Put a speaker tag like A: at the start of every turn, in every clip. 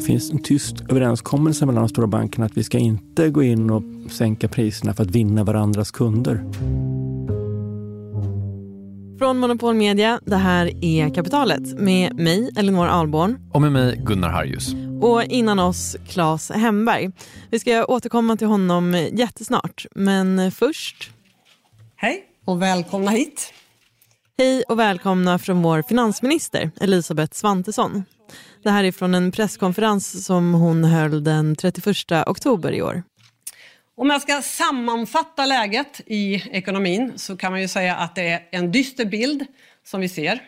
A: Det finns en tyst överenskommelse mellan de stora bankerna att vi ska inte gå in och sänka priserna för att vinna varandras kunder.
B: Från Monopol Media, det här är Kapitalet med mig, Elinor Alborn.
C: Och med mig, Gunnar Harjus.
B: Och innan oss, Claes Hemberg. Vi ska återkomma till honom jättesnart, men först...
D: Hej och välkomna hit.
B: Hej och välkomna från vår finansminister Elisabeth Svantesson. Det här är från en presskonferens som hon höll den 31 oktober i år.
D: Om jag ska sammanfatta läget i ekonomin så kan man ju säga att det är en dyster bild som vi ser.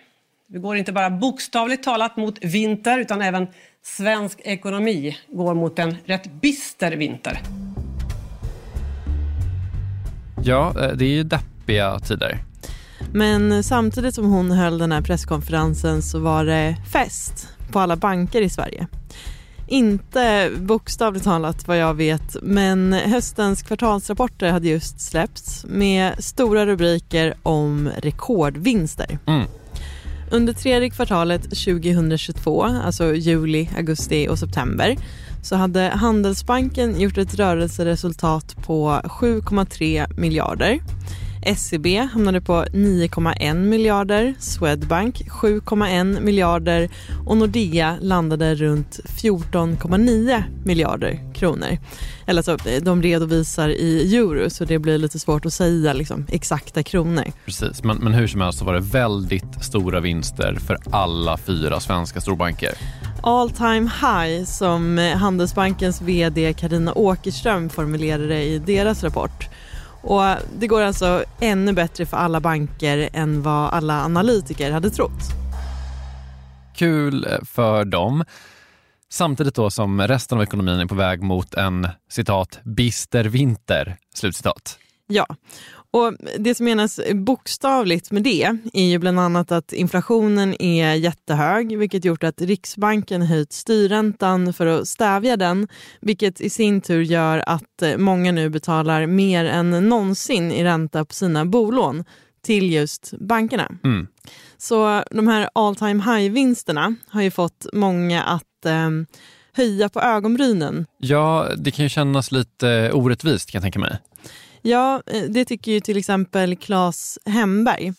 D: Vi går inte bara bokstavligt talat mot vinter utan även svensk ekonomi går mot en rätt bister vinter.
C: Ja, eh, det är ju deppiga tider.
B: Men samtidigt som hon höll den här presskonferensen så var det fest på alla banker i Sverige. Inte bokstavligt talat vad jag vet, men höstens kvartalsrapporter hade just släppts med stora rubriker om rekordvinster.
C: Mm.
B: Under tredje kvartalet 2022, alltså juli, augusti och september, så hade Handelsbanken gjort ett rörelseresultat på 7,3 miljarder. SEB hamnade på 9,1 miljarder, Swedbank 7,1 miljarder och Nordea landade runt 14,9 miljarder kronor. Eller så, de redovisar i euro så det blir lite svårt att säga liksom, exakta kronor.
C: Precis, men, men hur som helst så var det väldigt stora vinster för alla fyra svenska storbanker.
B: All time high som Handelsbankens vd Karina Åkerström formulerade i deras rapport. Och det går alltså ännu bättre för alla banker än vad alla analytiker hade trott.
C: Kul för dem. Samtidigt då som resten av ekonomin är på väg mot en citat bister vinter. Slutcitat.
B: Ja, och det som menas bokstavligt med det är ju bland annat att inflationen är jättehög vilket gjort att Riksbanken höjt styrräntan för att stävja den vilket i sin tur gör att många nu betalar mer än någonsin i ränta på sina bolån till just bankerna.
C: Mm.
B: Så de här all time high-vinsterna har ju fått många att eh, höja på ögonbrynen.
C: Ja, det kan ju kännas lite orättvist kan jag tänka mig.
B: Ja, eh, det tycker ju till exempel Claes Hemberg.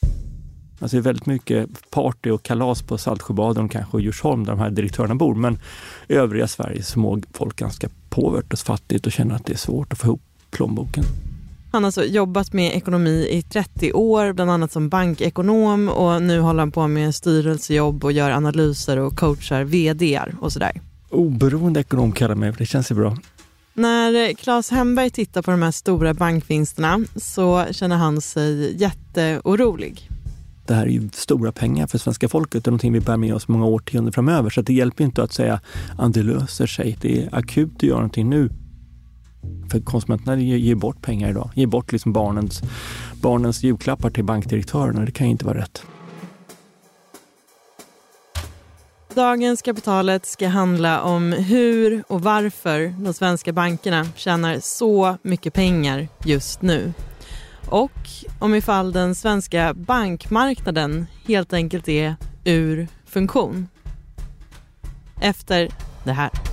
A: Alltså det är väldigt mycket party och kalas på Saltsjöbaden kanske och Djursholm där de här direktörerna bor. Men i övriga Sverige så mår folk ganska påvert och fattigt och känner att det är svårt att få ihop plånboken.
B: Han har alltså jobbat med ekonomi i 30 år, bland annat som bankekonom och nu håller han på med styrelsejobb och gör analyser och coachar vdar och sådär.
A: Oberoende ekonom kallar mig, det känns ju bra.
B: När Claes Hemberg tittar på de här stora bankvinsterna så känner han sig jätteorolig.
A: Det här är ju stora pengar för svenska folket och någonting vi bär med oss många årtionden framöver. Så det hjälper inte att säga att det löser sig. Det är akut att göra någonting nu. För konsumenterna ger bort pengar idag. Ger bort liksom barnens, barnens julklappar till bankdirektörerna. Det kan ju inte vara rätt.
B: Dagens Kapitalet ska handla om hur och varför de svenska bankerna tjänar så mycket pengar just nu. Och om ifall den svenska bankmarknaden helt enkelt är ur funktion. Efter det här.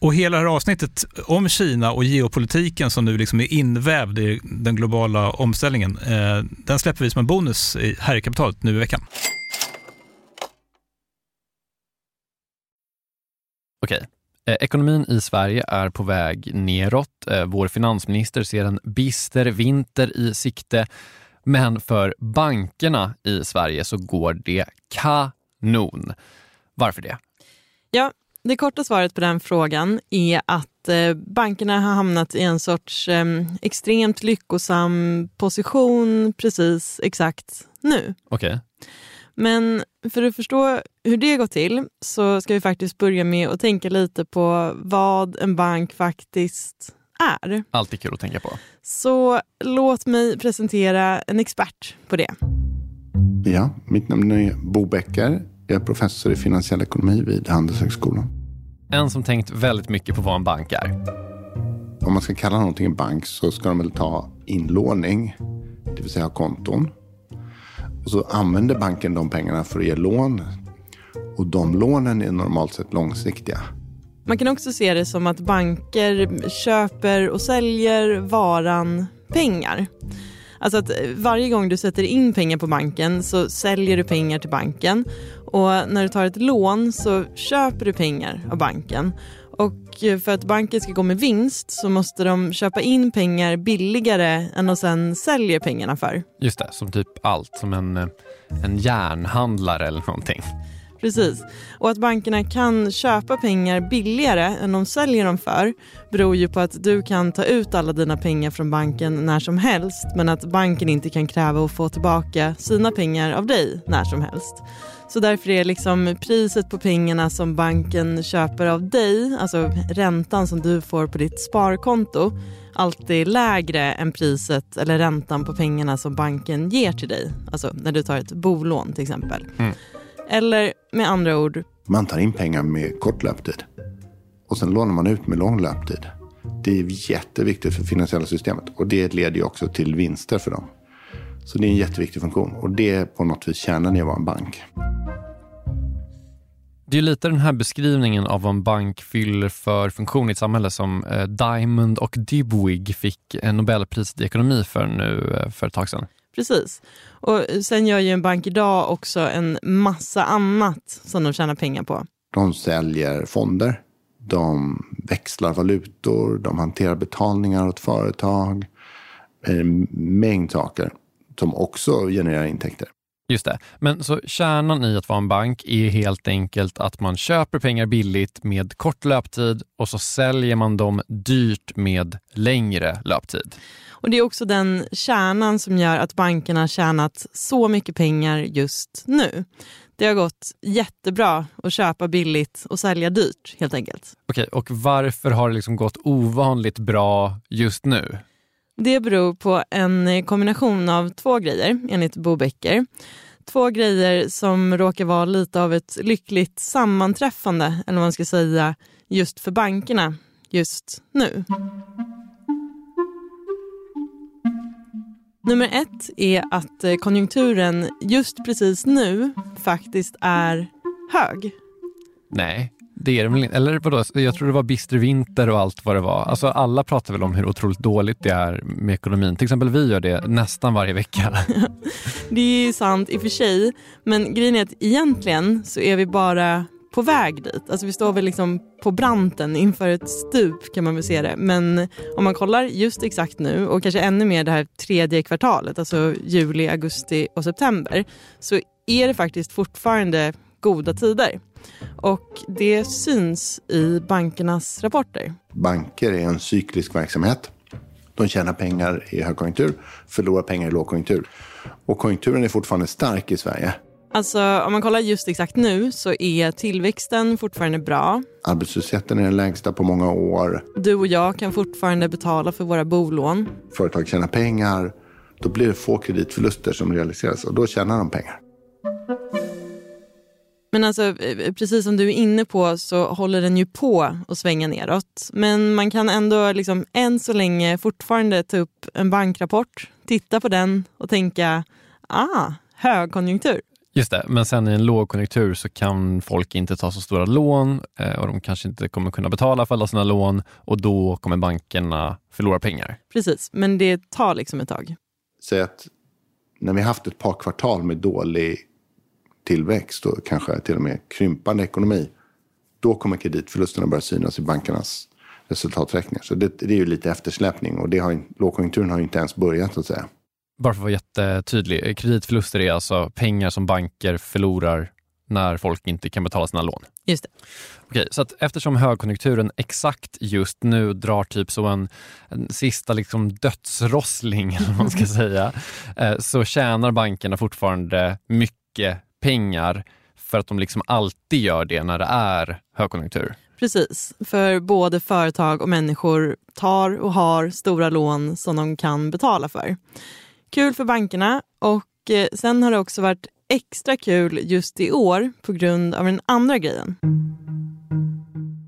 E: Och hela det här avsnittet om Kina och geopolitiken som nu liksom är invävd i den globala omställningen, eh, den släpper vi som en bonus här i kapitalet nu i veckan.
C: Okej. Eh, ekonomin i Sverige är på väg neråt. Eh, vår finansminister ser en bister vinter i sikte. Men för bankerna i Sverige så går det kanon. Varför det?
B: Ja, det korta svaret på den frågan är att eh, bankerna har hamnat i en sorts eh, extremt lyckosam position precis exakt nu.
C: Okej. Okay.
B: Men för att förstå hur det går till så ska vi faktiskt börja med att tänka lite på vad en bank faktiskt är.
C: Alltid kul att tänka på.
B: Så låt mig presentera en expert på det.
F: Ja, mitt namn är Bo Becker. Jag är professor i finansiell ekonomi vid Handelshögskolan.
C: En som tänkt väldigt mycket på vad en bank är.
F: Om man ska kalla någonting en bank så ska de väl ta inlåning, det vill säga ha konton. Och så använder banken de pengarna för att ge lån. Och de lånen är normalt sett långsiktiga.
B: Man kan också se det som att banker köper och säljer varan pengar. Alltså att varje gång du sätter in pengar på banken så säljer du pengar till banken och när du tar ett lån så köper du pengar av banken. Och för att banken ska gå med vinst så måste de köpa in pengar billigare än de sen säljer pengarna för.
C: Just det, som typ allt, som en, eh, en järnhandlare eller någonting.
B: Precis. Och att bankerna kan köpa pengar billigare än de säljer dem för beror ju på att du kan ta ut alla dina pengar från banken när som helst men att banken inte kan kräva att få tillbaka sina pengar av dig när som helst. Så därför är liksom priset på pengarna som banken köper av dig, alltså räntan som du får på ditt sparkonto, alltid lägre än priset eller räntan på pengarna som banken ger till dig. Alltså när du tar ett bolån till exempel. Mm. Eller med andra ord.
F: Man tar in pengar med kort löptid och sen lånar man ut med lång löptid. Det är jätteviktigt för finansiella systemet och det leder ju också till vinster för dem. Så det är en jätteviktig funktion och det är på något vis kärnan i att vara en bank.
C: Det är lite den här beskrivningen av vad en bank fyller för funktion i ett samhälle som eh, Diamond och Dybwig fick Nobelpriset i ekonomi för nu eh, för ett tag sedan.
B: Precis. Och sen gör ju en bank idag också en massa annat som de tjänar pengar på.
F: De säljer fonder, de växlar valutor, de hanterar betalningar åt företag. En mängd saker som också genererar intäkter.
C: Just det. Men så kärnan i att vara en bank är helt enkelt att man köper pengar billigt med kort löptid och så säljer man dem dyrt med längre löptid.
B: Och Det är också den kärnan som gör att bankerna tjänat så mycket pengar just nu. Det har gått jättebra att köpa billigt och sälja dyrt helt enkelt.
C: Okej, och varför har det liksom gått ovanligt bra just nu?
B: Det beror på en kombination av två grejer enligt Bo Becker. Två grejer som råkar vara lite av ett lyckligt sammanträffande, eller vad man ska säga, just för bankerna just nu. Nummer ett är att konjunkturen just precis nu faktiskt är hög.
C: Nej, det är det väl inte? Eller vadå? Jag tror det var bister vinter och allt vad det var. Alltså alla pratar väl om hur otroligt dåligt det är med ekonomin. Till exempel vi gör det nästan varje vecka.
B: det är ju sant i och för sig. Men grejen är att egentligen så är vi bara på väg dit. Alltså vi står väl liksom på branten inför ett stup kan man väl se det. Men om man kollar just exakt nu och kanske ännu mer det här tredje kvartalet, alltså juli, augusti och september, så är det faktiskt fortfarande goda tider. Och det syns i bankernas rapporter.
F: Banker är en cyklisk verksamhet. De tjänar pengar i högkonjunktur, förlorar pengar i lågkonjunktur. Och konjunkturen är fortfarande stark i Sverige.
B: Alltså om man kollar just exakt nu så är tillväxten fortfarande bra.
F: Arbetslösheten är den lägsta på många år.
B: Du och jag kan fortfarande betala för våra bolån.
F: Företag tjänar pengar. Då blir det få kreditförluster som realiseras och då tjänar de pengar.
B: Men alltså, eh, precis som du är inne på så håller den ju på att svänga neråt. Men man kan ändå liksom, än så länge fortfarande ta upp en bankrapport, titta på den och tänka, ah, högkonjunktur.
C: Just det, men sen i en lågkonjunktur så kan folk inte ta så stora lån eh, och de kanske inte kommer kunna betala för alla sina lån och då kommer bankerna förlora pengar.
B: Precis, men det tar liksom ett tag.
F: Säg att när vi haft ett par kvartal med dålig tillväxt och kanske till och med krympande ekonomi, då kommer kreditförlusterna börja synas i bankernas resultaträkningar. Så det, det är ju lite eftersläpning och det har, lågkonjunkturen har ju inte ens börjat att säga.
C: Bara för att vara jättetydlig, kreditförluster är alltså pengar som banker förlorar när folk inte kan betala sina lån.
B: Just det.
C: Okej, så att eftersom högkonjunkturen exakt just nu drar typ så en, en sista liksom dödsrossling, eller man ska säga, eh, så tjänar bankerna fortfarande mycket pengar för att de liksom alltid gör det när det är högkonjunktur.
B: Precis, för både företag och människor tar och har stora lån som de kan betala för. Kul för bankerna och eh, sen har det också varit extra kul just i år på grund av den andra grejen.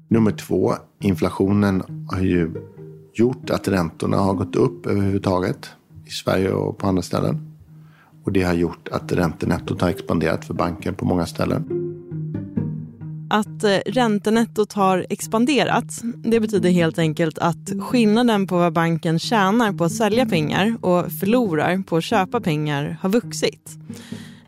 F: Nummer två, inflationen har ju gjort att räntorna har gått upp överhuvudtaget i Sverige och på andra ställen. Och det har gjort att räntenettot har expanderat för banken på många ställen.
B: Att eh, räntenettot har expanderat det betyder helt enkelt att skillnaden på vad banken tjänar på att sälja pengar och förlorar på att köpa pengar har vuxit.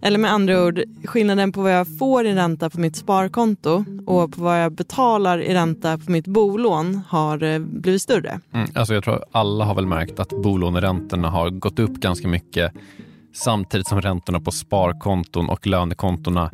B: Eller med andra ord, skillnaden på vad jag får i ränta på mitt sparkonto och på vad jag betalar i ränta på mitt bolån har eh, blivit större.
C: Mm, alltså jag tror alla har väl märkt att bolåneräntorna har gått upp ganska mycket samtidigt som räntorna på sparkonton och lönekontona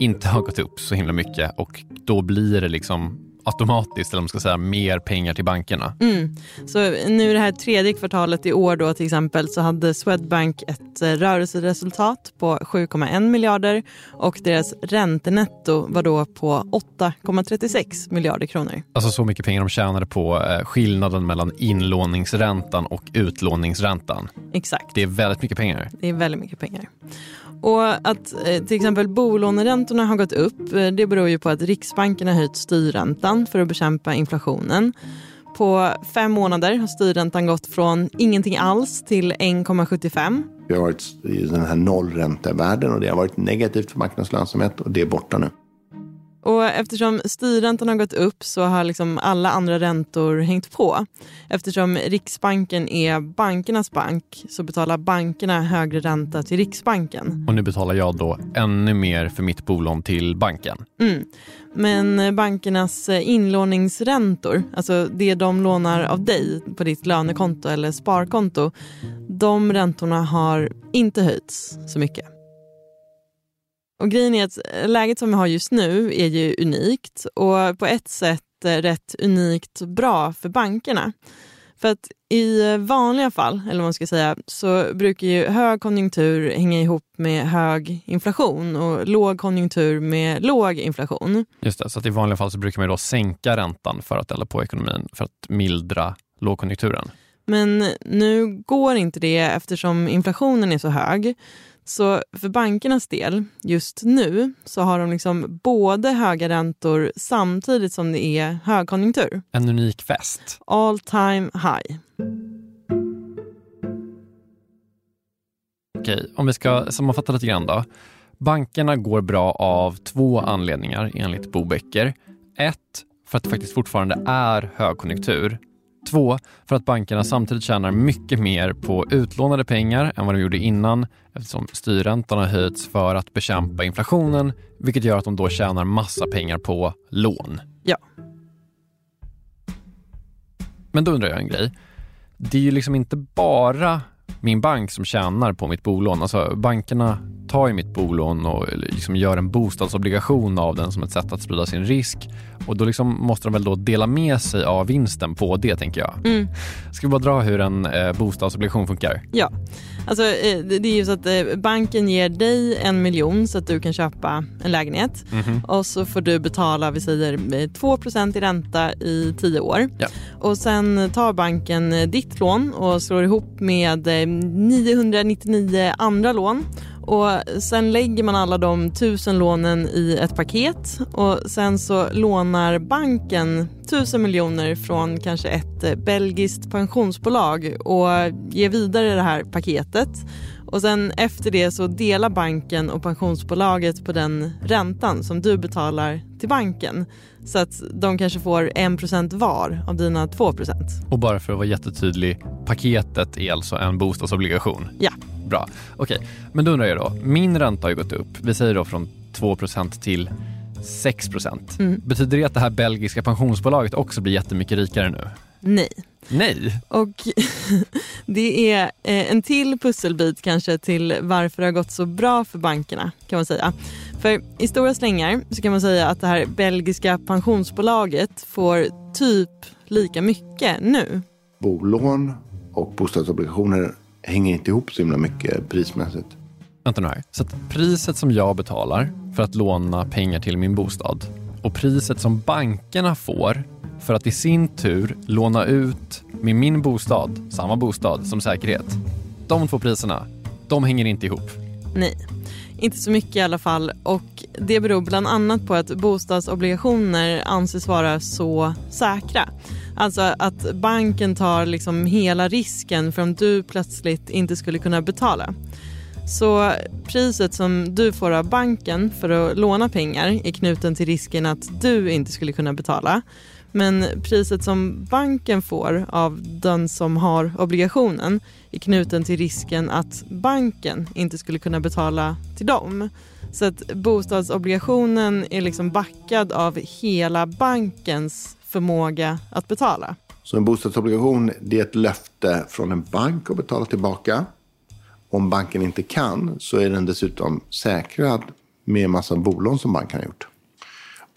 C: inte har gått upp så himla mycket och då blir det liksom automatiskt, eller man ska säga, mer pengar till bankerna.
B: Mm. Så nu det här tredje kvartalet i år då till exempel så hade Swedbank ett eh, rörelseresultat på 7,1 miljarder och deras räntenetto var då på 8,36 miljarder kronor.
C: Alltså så mycket pengar de tjänade på eh, skillnaden mellan inlåningsräntan och utlåningsräntan.
B: Exakt.
C: Det är väldigt mycket pengar.
B: Det är väldigt mycket pengar. Och att eh, till exempel bolåneräntorna har gått upp eh, det beror ju på att Riksbanken har höjt styrräntan för att bekämpa inflationen. På fem månader har styrräntan gått från ingenting alls till 1,75.
F: Vi har varit i den här nollräntevärlden och det har varit negativt för marknadens lönsamhet och det är borta nu.
B: Och eftersom styrräntan har gått upp så har liksom alla andra räntor hängt på. Eftersom Riksbanken är bankernas bank så betalar bankerna högre ränta till Riksbanken.
C: Och nu betalar jag då ännu mer för mitt bolån till banken.
B: Mm. Men bankernas inlåningsräntor, alltså det de lånar av dig på ditt lönekonto eller sparkonto, de räntorna har inte höjts så mycket. Och grejen är att läget som vi har just nu är ju unikt och på ett sätt rätt unikt bra för bankerna. För att i vanliga fall, eller vad man ska säga, så brukar ju hög konjunktur hänga ihop med hög inflation och låg konjunktur med låg inflation.
C: Just det, så att i vanliga fall så brukar man då sänka räntan för att elda på ekonomin, för att mildra lågkonjunkturen.
B: Men nu går inte det eftersom inflationen är så hög. Så för bankernas del, just nu, så har de liksom både höga räntor samtidigt som det är högkonjunktur.
C: En unik fest.
B: All time high.
C: Okej, om vi ska sammanfatta lite grann då. Bankerna går bra av två anledningar enligt Bobäcker. Ett, för att det faktiskt fortfarande är högkonjunktur. Två, för att bankerna samtidigt tjänar mycket mer på utlånade pengar än vad de gjorde innan eftersom styrräntan har höjts för att bekämpa inflationen vilket gör att de då tjänar massa pengar på lån.
B: Ja.
C: Men då undrar jag en grej. Det är ju liksom inte bara min bank som tjänar på mitt bolån. Alltså bankerna tar ju mitt bolån och liksom gör en bostadsobligation av den som ett sätt att sprida sin risk. Och då liksom måste de väl då dela med sig av vinsten på det tänker jag.
B: Mm.
C: Ska vi bara dra hur en eh, bostadsobligation funkar?
B: Ja, alltså eh, det är ju så att eh, banken ger dig en miljon så att du kan köpa en lägenhet
C: Mhm.
B: och så får du betala, vi säger eh, 2 i ränta i 10 år.
C: Ja.
B: Och sen tar banken eh, ditt lån och slår ihop med eh, 999 andra lån och sen lägger man alla de tusen lånen i ett paket och sen så lånar banken tusen miljoner från kanske ett eh, belgiskt pensionsbolag och ger vidare det här paketet. Och sen efter det så delar banken och pensionsbolaget på den räntan som du betalar till banken. Så att de kanske får 1% var av dina 2%.
C: Och bara för att vara jättetydlig, paketet är alltså en bostadsobligation?
B: Ja.
C: Bra. Okej, men då undrar jag då. Min ränta har ju gått upp. Vi säger då från 2% till 6
B: Mm.
C: Betyder det att det här belgiska pensionsbolaget också blir jättemycket rikare nu?
B: Nej.
C: Nej.
B: Och det är eh, en till pusselbit kanske till varför det har gått så bra för bankerna kan man säga. För i stora slängar så kan man säga att det här belgiska pensionsbolaget får typ lika mycket nu.
F: Bolån och bostadsobligationer hänger inte ihop så himla mycket prismässigt.
C: Vänta nu här. Så att priset som jag betalar för att låna pengar till min bostad och priset som bankerna får för att i sin tur låna ut med min bostad, samma bostad, som säkerhet. De två priserna, de hänger inte ihop.
B: Nej, inte så mycket i alla fall. Och det beror bland annat på att bostadsobligationer anses vara så säkra. Alltså att banken tar liksom hela risken för om du plötsligt inte skulle kunna betala. Så priset som du får av banken för att låna pengar är knuten till risken att du inte skulle kunna betala. Men priset som banken får av den som har obligationen är knuten till risken att banken inte skulle kunna betala till dem. Så att bostadsobligationen är liksom backad av hela bankens förmåga att betala.
F: Så en bostadsobligation det är ett löfte från en bank att betala tillbaka. Om banken inte kan så är den dessutom säkrad med en massa bolån som banken har gjort.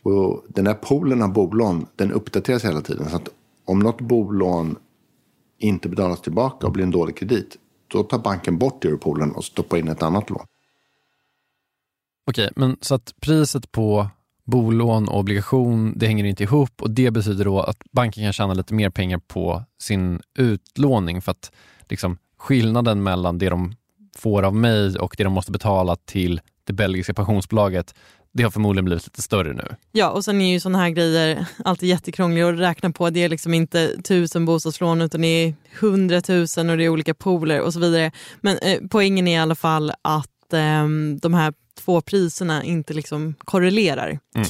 F: Och den här poolen av bolån den uppdateras hela tiden. Så att om något bolån inte betalas tillbaka och blir en dålig kredit då tar banken bort det ur poolen och stoppar in ett annat lån.
C: Okej, men så att priset på bolån och obligation, det hänger inte ihop och det betyder då att banken kan tjäna lite mer pengar på sin utlåning för att liksom, skillnaden mellan det de får av mig och det de måste betala till det belgiska pensionsbolaget, det har förmodligen blivit lite större nu.
B: Ja, och sen är ju sådana här grejer alltid jättekrångliga att räkna på. Det är liksom inte tusen bostadslån utan det är hundratusen och det är olika pooler och så vidare. Men eh, poängen är i alla fall att eh, de här två priserna inte liksom korrelerar.
C: Mm.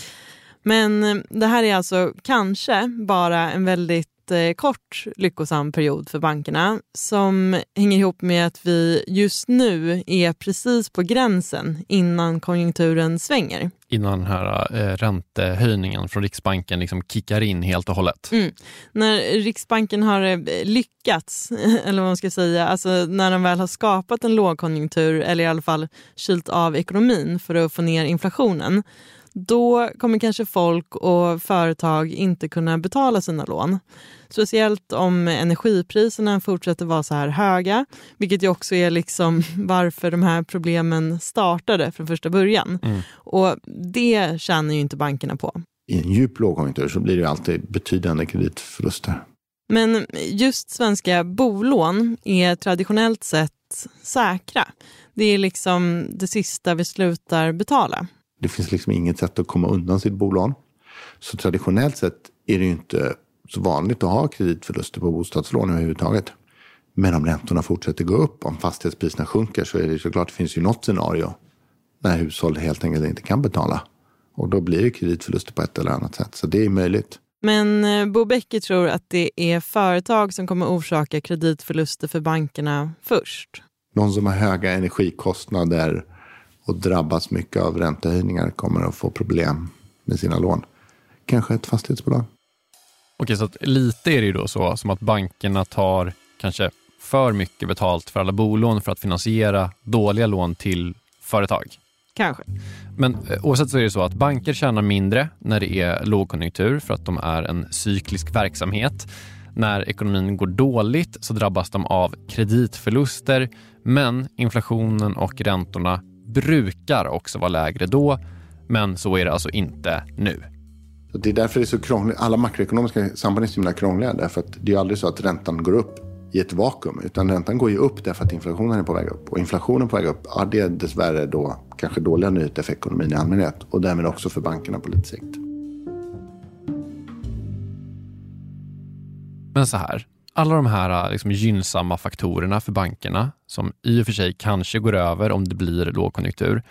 B: Men eh, det här är alltså kanske bara en väldigt kort lyckosam period för bankerna som hänger ihop med att vi just nu är precis på gränsen innan konjunkturen svänger.
C: Innan den här eh, räntehöjningen från Riksbanken liksom kickar in helt och hållet.
B: Mm. När Riksbanken har eh, lyckats, eller vad man ska säga, alltså när de väl har skapat en lågkonjunktur eller i alla fall kylt av ekonomin för att få ner inflationen, då kommer kanske folk och företag inte kunna betala sina lån. Speciellt om energipriserna fortsätter vara så här höga, vilket ju också är liksom varför de här problemen startade från första början.
C: Mm.
B: Och det tjänar ju inte bankerna på.
F: I en djup lågkonjunktur så blir det ju alltid betydande kreditförluster.
B: Men just svenska bolån är traditionellt sett säkra. Det är liksom det sista vi slutar betala.
F: Det finns liksom inget sätt att komma undan sitt bolån. Så traditionellt sett är det ju inte så vanligt att ha kreditförluster på bostadslån överhuvudtaget. Men om räntorna fortsätter gå upp, om fastighetspriserna sjunker så är det såklart, det finns ju något scenario när hushåll helt enkelt inte kan betala. Och då blir det kreditförluster på ett eller annat sätt. Så det är möjligt.
B: Men eh, Bo Bäcke tror att det är företag som kommer orsaka kreditförluster för bankerna först.
F: De som har höga energikostnader och drabbas mycket av räntehöjningar kommer att få problem med sina lån. Kanske ett fastighetsbolag.
C: Okej, så att lite är det ju då så som att bankerna tar kanske för mycket betalt för alla bolån för att finansiera dåliga lån till företag.
B: Kanske.
C: Men eh, oavsett så är det så att banker tjänar mindre när det är lågkonjunktur för att de är en cyklisk verksamhet. När ekonomin går dåligt så drabbas de av kreditförluster men inflationen och räntorna brukar också vara lägre då. Men så är det alltså inte nu.
F: Så det är därför det är så krångligt. Alla makroekonomiska samband är så himla krångliga. Därför att det är aldrig så att räntan går upp i ett vakuum. Utan räntan går ju upp därför att inflationen är på väg upp. Och inflationen på väg upp, ja, det är dessvärre då kanske dåliga nyheter för ekonomin i allmänhet. Och därmed också för bankerna på lite sikt.
C: Men så här, alla de här äh, liksom, gynnsamma faktorerna för bankerna som i och för sig kanske går över om det blir lågkonjunktur.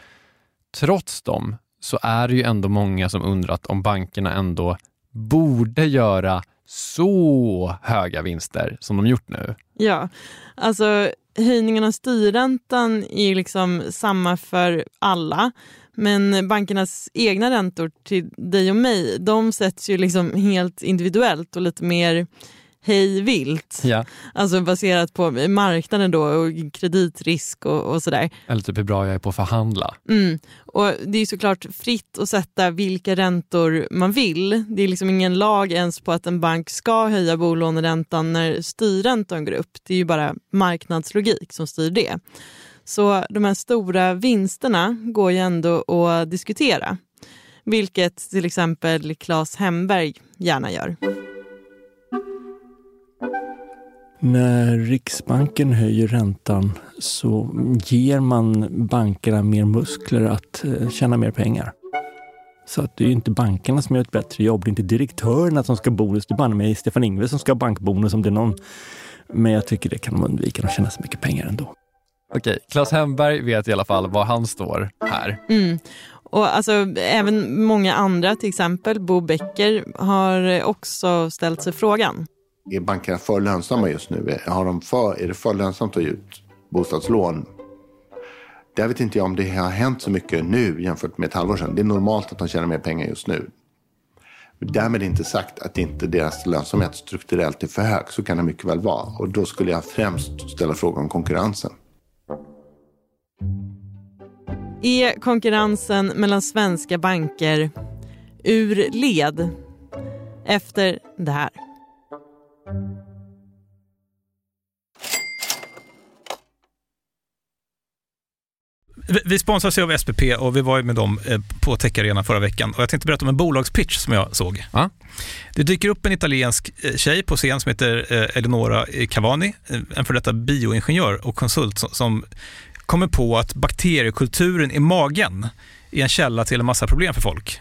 C: Trots dem så är det ju ändå många som undrat om bankerna ändå borde göra så höga vinster som de gjort nu.
B: Ja, alltså höjningen av styrräntan är liksom samma för alla. Men bankernas egna räntor till dig och mig, de sätts ju liksom helt individuellt och lite mer hej vilt.
C: Ja.
B: Alltså baserat på marknaden då och kreditrisk och, och sådär.
C: Eller typ hur bra jag är på att förhandla.
B: Mm. Och det är såklart fritt att sätta vilka räntor man vill. Det är liksom ingen lag ens på att en bank ska höja bolåneräntan när styrräntan går upp. Det är ju bara marknadslogik som styr det. Så de här stora vinsterna går ju ändå att diskutera. Vilket till exempel Claes Hemberg gärna gör.
A: När Riksbanken höjer räntan så ger man bankerna mer muskler att eh, tjäna mer pengar. Så att det är inte bankerna som gör ett bättre jobb. Det är inte direktörerna som ska bonus. Det är bara med Stefan Ingves som ska ha bankbonus om det är någon. Men jag tycker det kan de undvika. De tjänar så mycket pengar ändå.
C: Okej, Claes Hemberg vet i alla fall var han står här.
B: Mm. Och alltså, även många andra, till exempel Bo Becker, har också ställt sig frågan.
F: Är bankerna för lönsamma just nu? Har de för, är det för lönsamt att ge ut bostadslån? Där vet inte jag om det har hänt så mycket nu jämfört med ett halvår sedan. Det är normalt att de tjänar mer pengar just nu. Men därmed inte sagt att inte deras lönsamhet strukturellt är för hög. Så kan det mycket väl vara. Och då skulle jag främst ställa frågan om konkurrensen.
B: Är konkurrensen mellan svenska banker ur led efter det här?
E: Vi- sponsras ju av SPP och vi var ju med dem eh, på Tech Arena förra veckan. Och jag tänkte berätta om en bolagspitch som jag såg.
C: Ja.
E: Det dyker upp en italiensk eh, tjej på scen som heter eh, Eleonora Cavani, en för detta bioingenjör och konsult som- kommer på att bakteriekulturen i magen är en källa till en massa problem för folk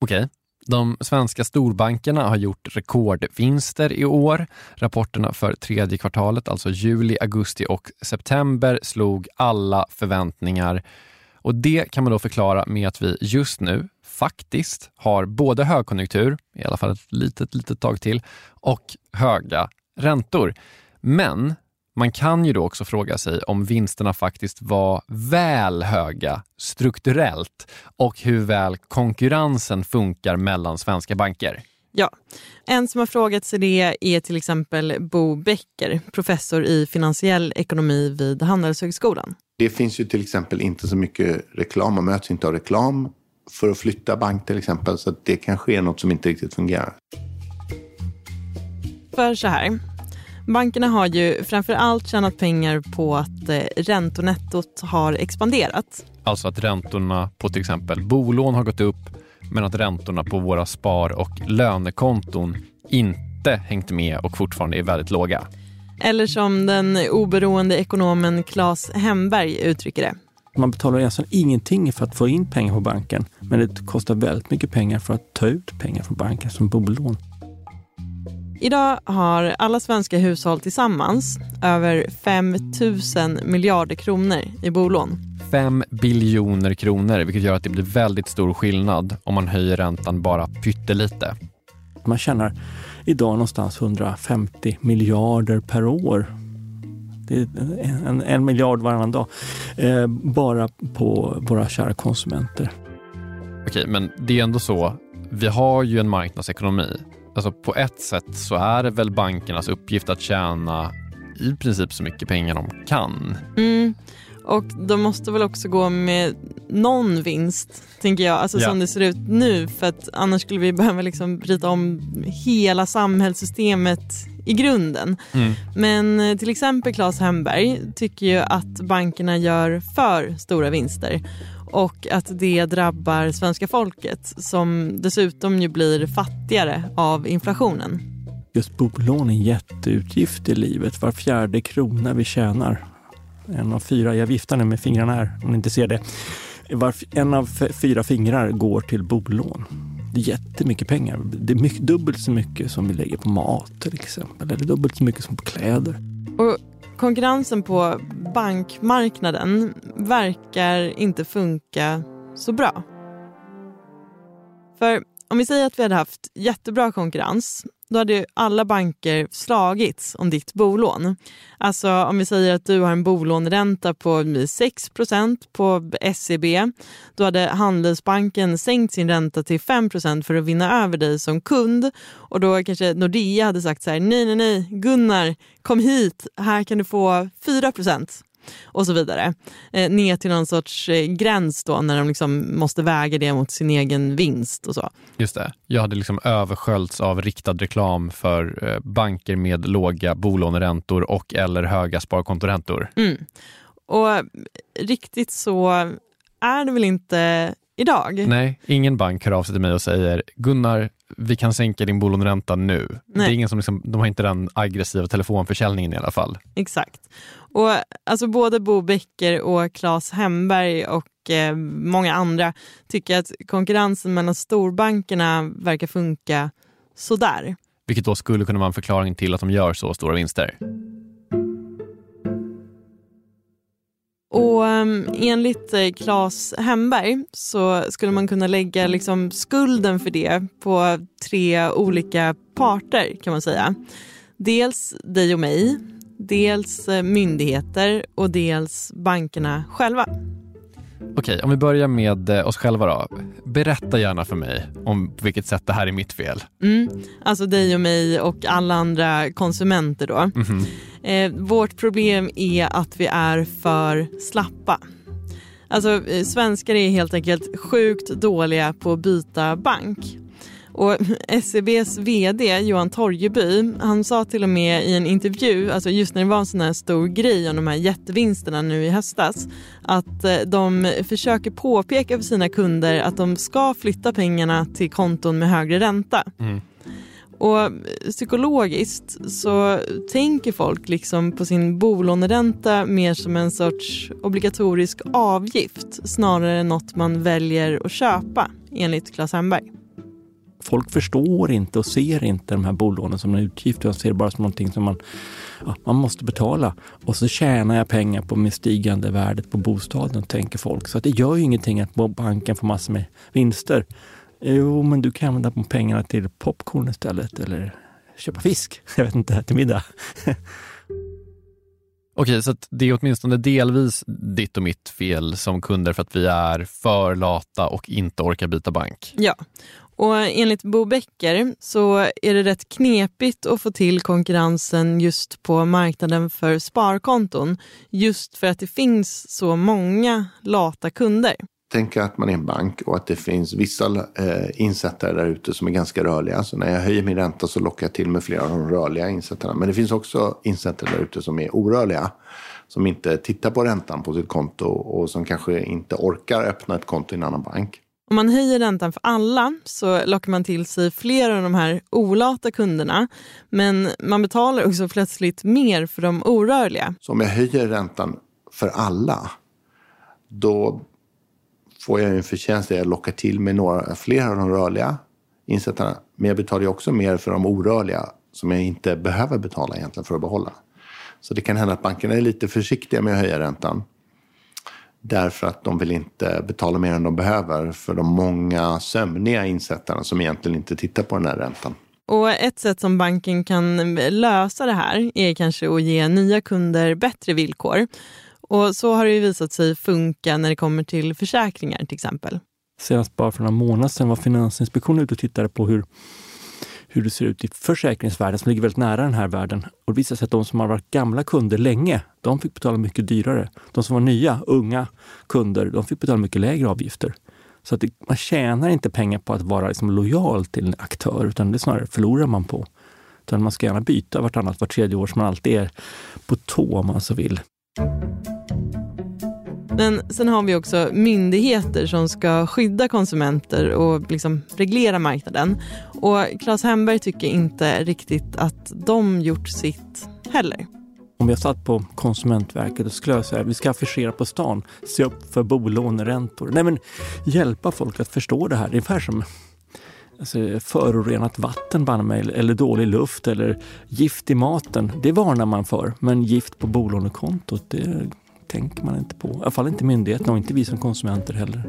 C: Okej. De svenska storbankerna har gjort rekordvinster i år. Rapporterna för tredje kvartalet, alltså juli, augusti och september, slog alla förväntningar. Och Det kan man då förklara med att vi just nu faktiskt har både högkonjunktur, i alla fall ett litet, litet tag till, och höga räntor. Men man kan ju då också fråga sig om vinsterna faktiskt var väl höga strukturellt och hur väl konkurrensen funkar mellan svenska banker.
B: Ja, en som har frågat sig det är till exempel Bo Becker, professor i finansiell ekonomi vid Handelshögskolan.
F: Det finns ju till exempel inte så mycket reklam, man möts inte av reklam för att flytta bank till exempel, så det kan ske något som inte riktigt fungerar.
B: För så här, Bankerna har ju framför allt tjänat pengar på att eh, räntonettot har expanderat.
C: Alltså att räntorna på till exempel bolån har gått upp men att räntorna på våra spar och lönekonton inte hängt med och fortfarande är väldigt låga.
B: Eller som den oberoende ekonomen Claes Hemberg uttrycker det.
A: Man betalar egentligen ingenting för att få in pengar på banken men det kostar väldigt mycket pengar för att ta ut pengar från banken som bolån.
B: Idag har alla svenska hushåll tillsammans över 5 000 miljarder kronor i bolån.
C: 5 biljoner kronor, vilket gör att det blir väldigt stor skillnad om man höjer räntan bara pyttelite.
A: Man tjänar idag någonstans 150 miljarder per år. Det är en, en miljard varannan dag. Eh, bara på våra kära konsumenter.
C: Okej, men det är ändå så. Vi har ju en marknadsekonomi alltså på ett sätt så är det väl bankernas uppgift att tjäna i princip så mycket pengar de kan.
B: Mm. Och de måste väl också gå med någon vinst, tänker jag, alltså ja. som det ser ut nu. För att annars skulle vi behöva liksom rita om hela samhällssystemet i grunden. Mm. Men eh, till exempel Claes Hemberg tycker ju att bankerna gör för stora vinster och att det drabbar svenska folket som dessutom ju blir fattigare av inflationen.
A: Just bolån är en jätteutgift i livet. Var fjärde krona vi tjänar. En av fyra, jag viftar nu med fingrarna här om ni inte ser det. Var, en av fyra fingrar går till bolån. Det är jättemycket pengar. Det är mycket, dubbelt så mycket som vi lägger på mat till exempel. Eller dubbelt så mycket som på kläder.
B: Och konkurrensen på bankmarknaden verkar inte funka så bra. För om vi säger att vi hade haft jättebra konkurrens då hade alla banker slagits om ditt bolån. Alltså om vi säger att du har en bolåneränta på 6% på SEB. Då hade Handelsbanken sänkt sin ränta till 5% för att vinna över dig som kund. Och då kanske Nordea hade sagt så här, nej, nej, nej, Gunnar, kom hit, här kan du få 4 och så vidare. Eh, ner till någon sorts eh, gräns då när de liksom måste väga det mot sin egen vinst och så.
C: Just det. Jag hade liksom översköljts av riktad reklam för eh, banker med låga bolåneräntor och eller höga sparkontoräntor.
B: Mm. Och riktigt så är det väl inte idag?
C: Nej, ingen bank hör av sig till mig och säger Gunnar, vi kan sänka din bolåneränta nu. Nej. Det är ingen som liksom, de har inte den aggressiva telefonförsäljningen i alla fall.
B: Exakt. Och alltså både Bo Becker och Claes Hemberg och eh, många andra tycker att konkurrensen mellan storbankerna verkar funka sådär.
C: Vilket då skulle kunna vara en förklaring till att de gör så stora vinster.
B: Och um, enligt eh, Claes Hemberg så skulle man kunna lägga liksom skulden för det på tre olika parter kan man säga. Dels dig och mig, dels eh, myndigheter och dels bankerna själva.
C: Okej, om vi börjar med eh, oss själva då. Berätta gärna för mig om på vilket sätt det här är mitt fel.
B: Mm, alltså dig och mig och alla andra konsumenter då. Mm -hmm. eh, vårt problem är att vi är för slappa. Alltså eh, svenskar är helt enkelt sjukt dåliga på att byta bank. Och SEBs vd Johan Torgeby, han sa till och med i en intervju, alltså just när det var en sån här stor grej om de här jättevinsterna nu i höstas, att eh, de försöker påpeka för sina kunder att de ska flytta pengarna till konton med högre ränta. Mm. Och psykologiskt så tänker folk liksom på sin bolåneränta mer som en sorts obligatorisk avgift snarare än något man väljer att köpa, enligt Claes Hemberg
A: folk förstår inte och ser inte de här bolånen som en utgift. De ser det bara som någonting som man, ja, man måste betala. Och så tjänar jag pengar på med stigande värdet på bostaden, tänker folk. Så att det gör ju ingenting att banken får massor med vinster. Jo, men du kan använda pengarna till popcorn istället eller köpa fisk. Jag vet inte, till middag.
C: Okej, så det är åtminstone delvis ditt och mitt fel som kunder för att vi är för lata och inte orkar byta bank.
B: Ja, och enligt Bo Becker så är det rätt knepigt att få till konkurrensen just på marknaden för sparkonton. Just för att det finns så många lata kunder.
F: Tänk att man är en bank och att det finns vissa eh, insättare där ute som är ganska rörliga. Så när jag höjer min ränta så lockar jag till med flera av de rörliga insättarna. Men det finns också insättare där ute som är orörliga. Som inte tittar på räntan på sitt konto och som kanske inte orkar öppna ett konto i en annan bank.
B: Om man höjer räntan för alla så lockar man till sig fler av de här olata kunderna. Men man betalar också plötsligt mer för de orörliga.
F: Så om jag höjer räntan för alla, då får jag en förtjänst där jag lockar till mig några, fler av de rörliga insättarna. Men jag betalar också mer för de orörliga som jag inte behöver betala egentligen för att behålla. Så det kan hända att bankerna är lite försiktiga med att höja räntan. Därför att de vill inte betala mer än de behöver för de många sömniga insättarna som egentligen inte tittar på den här räntan.
B: Och ett sätt som banken kan lösa det här är kanske att ge nya kunder bättre villkor. Och så har det ju visat sig funka när det kommer till försäkringar till exempel.
A: Senast bara för några månader sedan var Finansinspektionen ute och tittade på hur hur det ser ut i försäkringsvärlden som ligger väldigt nära den här världen. Och det visar sig att de som har varit gamla kunder länge, de fick betala mycket dyrare. De som var nya, unga kunder, de fick betala mycket lägre avgifter. Så att det, man tjänar inte pengar på att vara liksom lojal till en aktör, utan det snarare förlorar man på. Utan man ska gärna byta vartannat, vart tredje år, så man alltid är på tå om man så vill.
B: Men sen har vi också myndigheter som ska skydda konsumenter och liksom reglera marknaden. Och Claes Hemberg tycker inte riktigt att de gjort sitt heller.
A: Om jag satt på Konsumentverket och skulle jag säga vi ska affischera på stan, se upp för bolåneräntor. Nej men hjälpa folk att förstå det här. Det är ungefär som alltså, förorenat vatten mig, eller dålig luft eller gift i maten. Det varnar man för. Men gift på bolånekontot, det tänker man inte på. I alla fall inte myndigheterna och inte vi som konsumenter heller.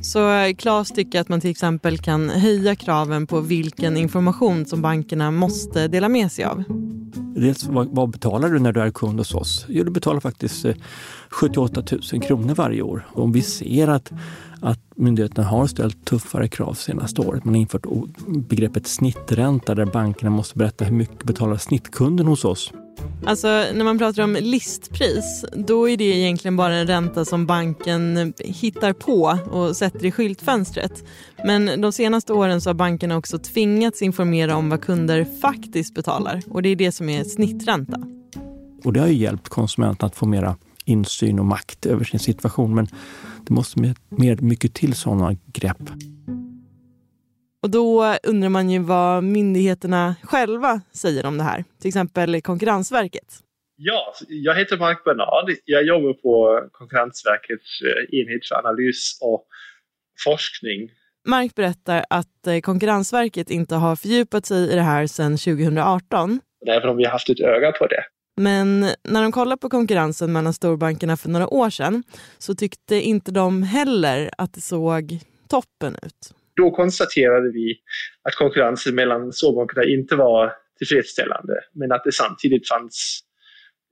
B: Så Claes tycker att man till exempel kan höja kraven på vilken information som bankerna måste dela med sig av.
A: Dels vad, vad betalar du när du är kund hos oss? Jo, du betalar faktiskt 78 eh, 000 kronor varje år. Och om vi ser att, att myndigheterna har ställt tuffare krav senaste året, man har infört begreppet snittränta där bankerna måste berätta hur mycket betalar snittkunden hos oss
B: Alltså när man pratar om listpris, då är det egentligen bara en ränta som banken hittar på och sätter i skyltfönstret. Men de senaste åren så har bankerna också tvingats informera om vad kunder faktiskt betalar och det är det som är snittränta.
A: Och det har ju hjälpt konsumenten att få mera insyn och makt över sin situation men det måste mer, mer mycket till sådana grepp.
B: Och då undrar man ju vad myndigheterna själva säger om det här. Till exempel Konkurrensverket.
G: Ja, jag heter Mark Bernard. Jag jobbar på Konkurrensverkets eh, enhet för analys och forskning.
B: Mark berättar att eh, Konkurrensverket inte har fördjupat sig i det här sedan 2018.
G: Även om vi har haft ett öga på det.
B: Men när de kollade på konkurrensen mellan storbankerna för några år sedan så tyckte inte de heller att det såg toppen ut.
G: Då konstaterade vi att konkurrensen mellan storbankerna inte var tillfredsställande, men att det samtidigt fanns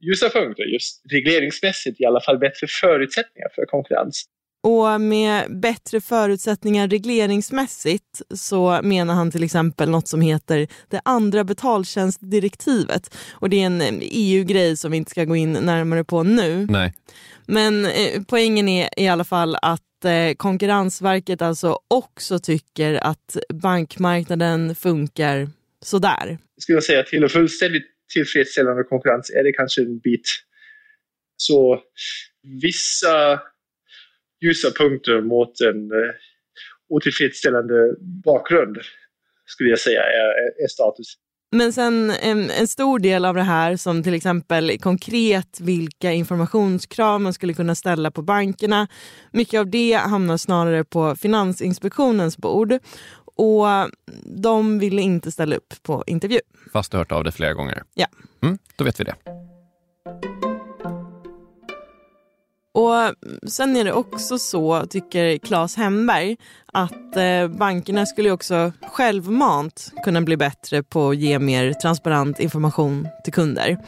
G: ljusa punkter, just regleringsmässigt i alla fall bättre förutsättningar för konkurrens.
B: Och med bättre förutsättningar regleringsmässigt så menar han till exempel något som heter det andra betaltjänstdirektivet. Och det är en EU-grej som vi inte ska gå in närmare på nu.
C: Nej.
B: Men eh, poängen är i alla fall att eh, Konkurrensverket alltså också tycker att bankmarknaden funkar sådär.
G: Skulle jag säga till en fullständigt tillfredsställande konkurrens är det kanske en bit. Så vissa ljusa punkter mot en eh, otillfredsställande bakgrund skulle jag säga är, är status.
B: Men sen en, en, stor del av det här som till exempel konkret vilka informationskrav man skulle kunna ställa på bankerna. Mycket av det hamnar snarare på Finansinspektionens bord och de ville inte ställa upp på intervju.
C: Fast du har hört av det flera gånger?
B: Ja.
C: Mm, då vet vi det.
B: Och Sen är det också så, tycker Claes Hemberg, att eh, bankerna skulle också självmant kunna bli bättre på att ge mer transparent information till kunder.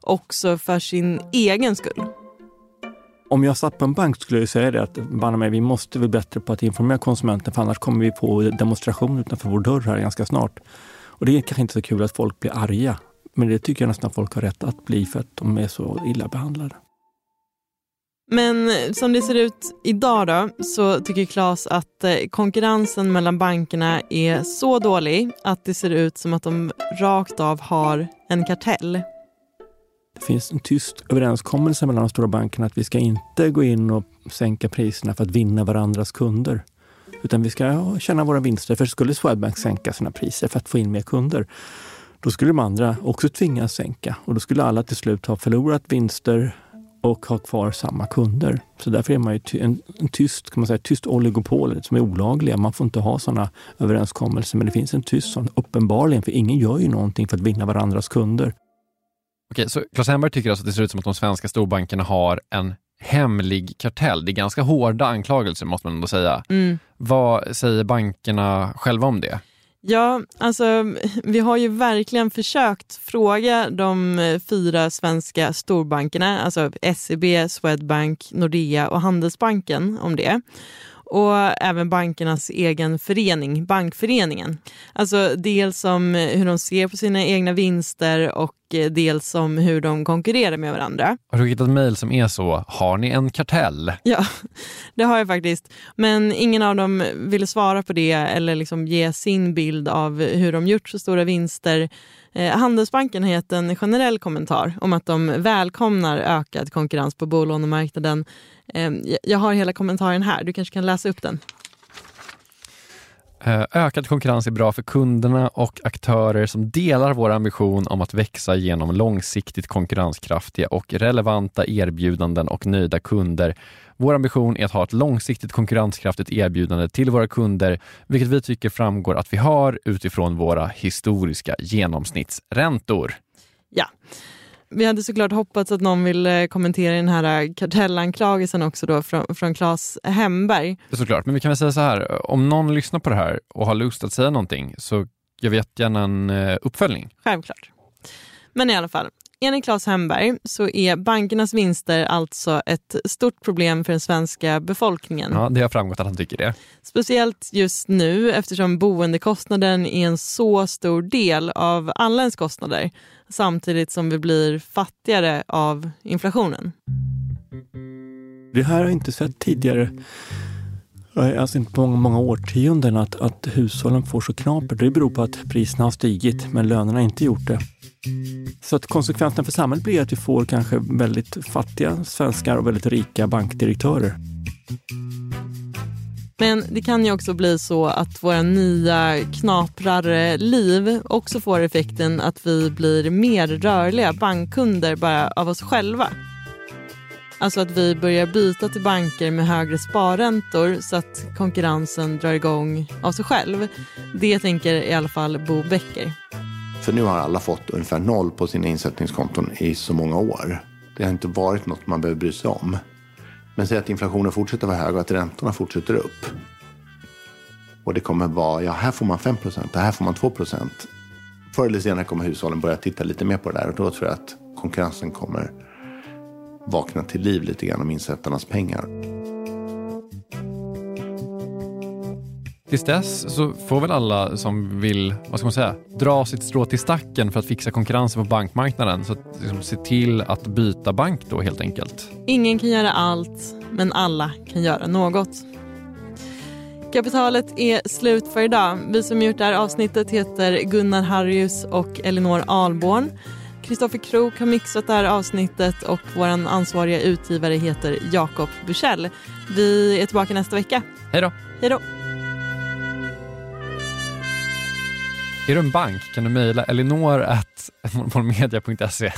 B: Också för sin egen skull.
A: Om jag satt på en bank skulle jag säga det att mig, vi måste bli bättre på att informera konsumenten för annars kommer vi få demonstration utanför vår dörr här ganska snart. Och det är kanske inte så kul att folk blir arga. Men det tycker jag nästan folk har rätt att bli för att de är så illa behandlade.
B: Men eh, som det ser ut idag då, så tycker Claes att eh, konkurrensen mellan bankerna är så dålig att det ser ut som att de rakt av har en kartell.
A: Det finns en tyst överenskommelse mellan de stora bankerna att vi ska inte gå in och sänka priserna för att vinna varandras kunder. Utan vi ska tjäna våra vinster. För skulle Swedbank sänka sina priser för att få in mer kunder, då skulle de andra också tvingas sänka och då skulle alla till slut ha förlorat vinster och ha kvar samma kunder. Så därför är man ju en, en tyst, kan man säga, tyst oligopol som är olagliga. Man får inte ha sådana överenskommelser, men det finns en tyst sån uppenbarligen, för ingen gör ju någonting för att vinna varandras kunder.
C: Okej, så Claes Hemberg tycker alltså att det ser ut som att de svenska storbankerna har en hemlig kartell. Det är ganska hårda anklagelser måste man ändå säga.
B: Mm.
C: Vad säger bankerna själva om det?
B: Ja, alltså vi har ju verkligen försökt fråga de eh, fyra svenska storbankerna, alltså SEB, Swedbank, Nordea och Handelsbanken om det och även bankernas egen förening, Bankföreningen. Alltså dels om hur de ser på sina egna vinster och dels om hur de konkurrerar med varandra.
C: Har du hittat mejl som är så, har ni en kartell?
B: Ja, det har jag faktiskt. Men ingen av dem ville svara på det eller liksom ge sin bild av hur de gjort så stora vinster. Eh, Handelsbanken har gett en generell kommentar om att de välkomnar ökad konkurrens på bolånemarknaden eh, jag har hela kommentaren här, du kanske kan läsa upp den.
C: Eh, ökad konkurrens är bra för kunderna och aktörer som delar vår ambition om att växa genom långsiktigt konkurrenskraftiga och relevanta erbjudanden och nöjda kunder. Vår ambition är att ha ett långsiktigt konkurrenskraftigt erbjudande till våra kunder, vilket vi tycker framgår att vi har utifrån våra historiska genomsnittsräntor.
B: Ja, vi hade såklart hoppats att någon ville kommentera den här kartellanklagelsen också då från, från Claes Hemberg.
C: Såklart, men vi kan väl säga så här, om någon lyssnar på det här och har lust att säga någonting så jag vet gärna en eh, uppföljning.
B: Självklart. Men i alla fall, enligt Claes Hemberg så är bankernas vinster alltså ett stort problem för den svenska befolkningen.
C: Ja, det har framgått att han tycker det.
B: Speciellt just nu eftersom boendekostnaden är en så stor del av alla ens kostnader samtidigt som vi blir fattigare av inflationen.
A: Det här har jag inte sett tidigare. Alltså inte på många, många årtionden att, att hushållen får så knapert. Det beror på att priserna har stigit men lönerna har inte gjort det. Så att konsekvensen för samhället blir att vi får kanske väldigt fattiga svenskar och väldigt rika bankdirektörer.
B: Men det kan ju också bli så att våra nya knaprare liv också får effekten att vi blir mer rörliga bankkunder bara av oss själva. Alltså att vi börjar byta till banker med högre sparräntor så att konkurrensen drar igång av sig själv. Det tänker i alla fall Bo Becker.
F: För nu har alla fått ungefär noll på sina insättningskonton i så många år. Det har inte varit något man behöver bry sig om. Men säg att inflationen fortsätter vara hög och att räntorna fortsätter upp. Och det kommer vara, ja här får man 5 procent, och här får man 2 procent. Förr eller senare kommer hushållen börja titta lite mer på det där och då tror jag att konkurrensen kommer vakna till liv lite grann om insättarnas pengar.
C: Tills dess så får väl alla som vill, vad ska man säga, dra sitt strå till stacken för att fixa konkurrensen på bankmarknaden. Så att liksom, se till att byta bank då helt enkelt.
B: Ingen kan göra allt, men alla kan göra något. Kapitalet är slut för idag. Vi som gjort det här avsnittet heter Gunnar Harrius och Elinor Alborn. Kristoffer Krook har mixat det här avsnittet och vår ansvariga utgivare heter Jakob Bursell. Vi är tillbaka nästa vecka.
C: Hej då!
B: Hej då!
C: Är du en bank kan du mejla elinor.monopolmedia.se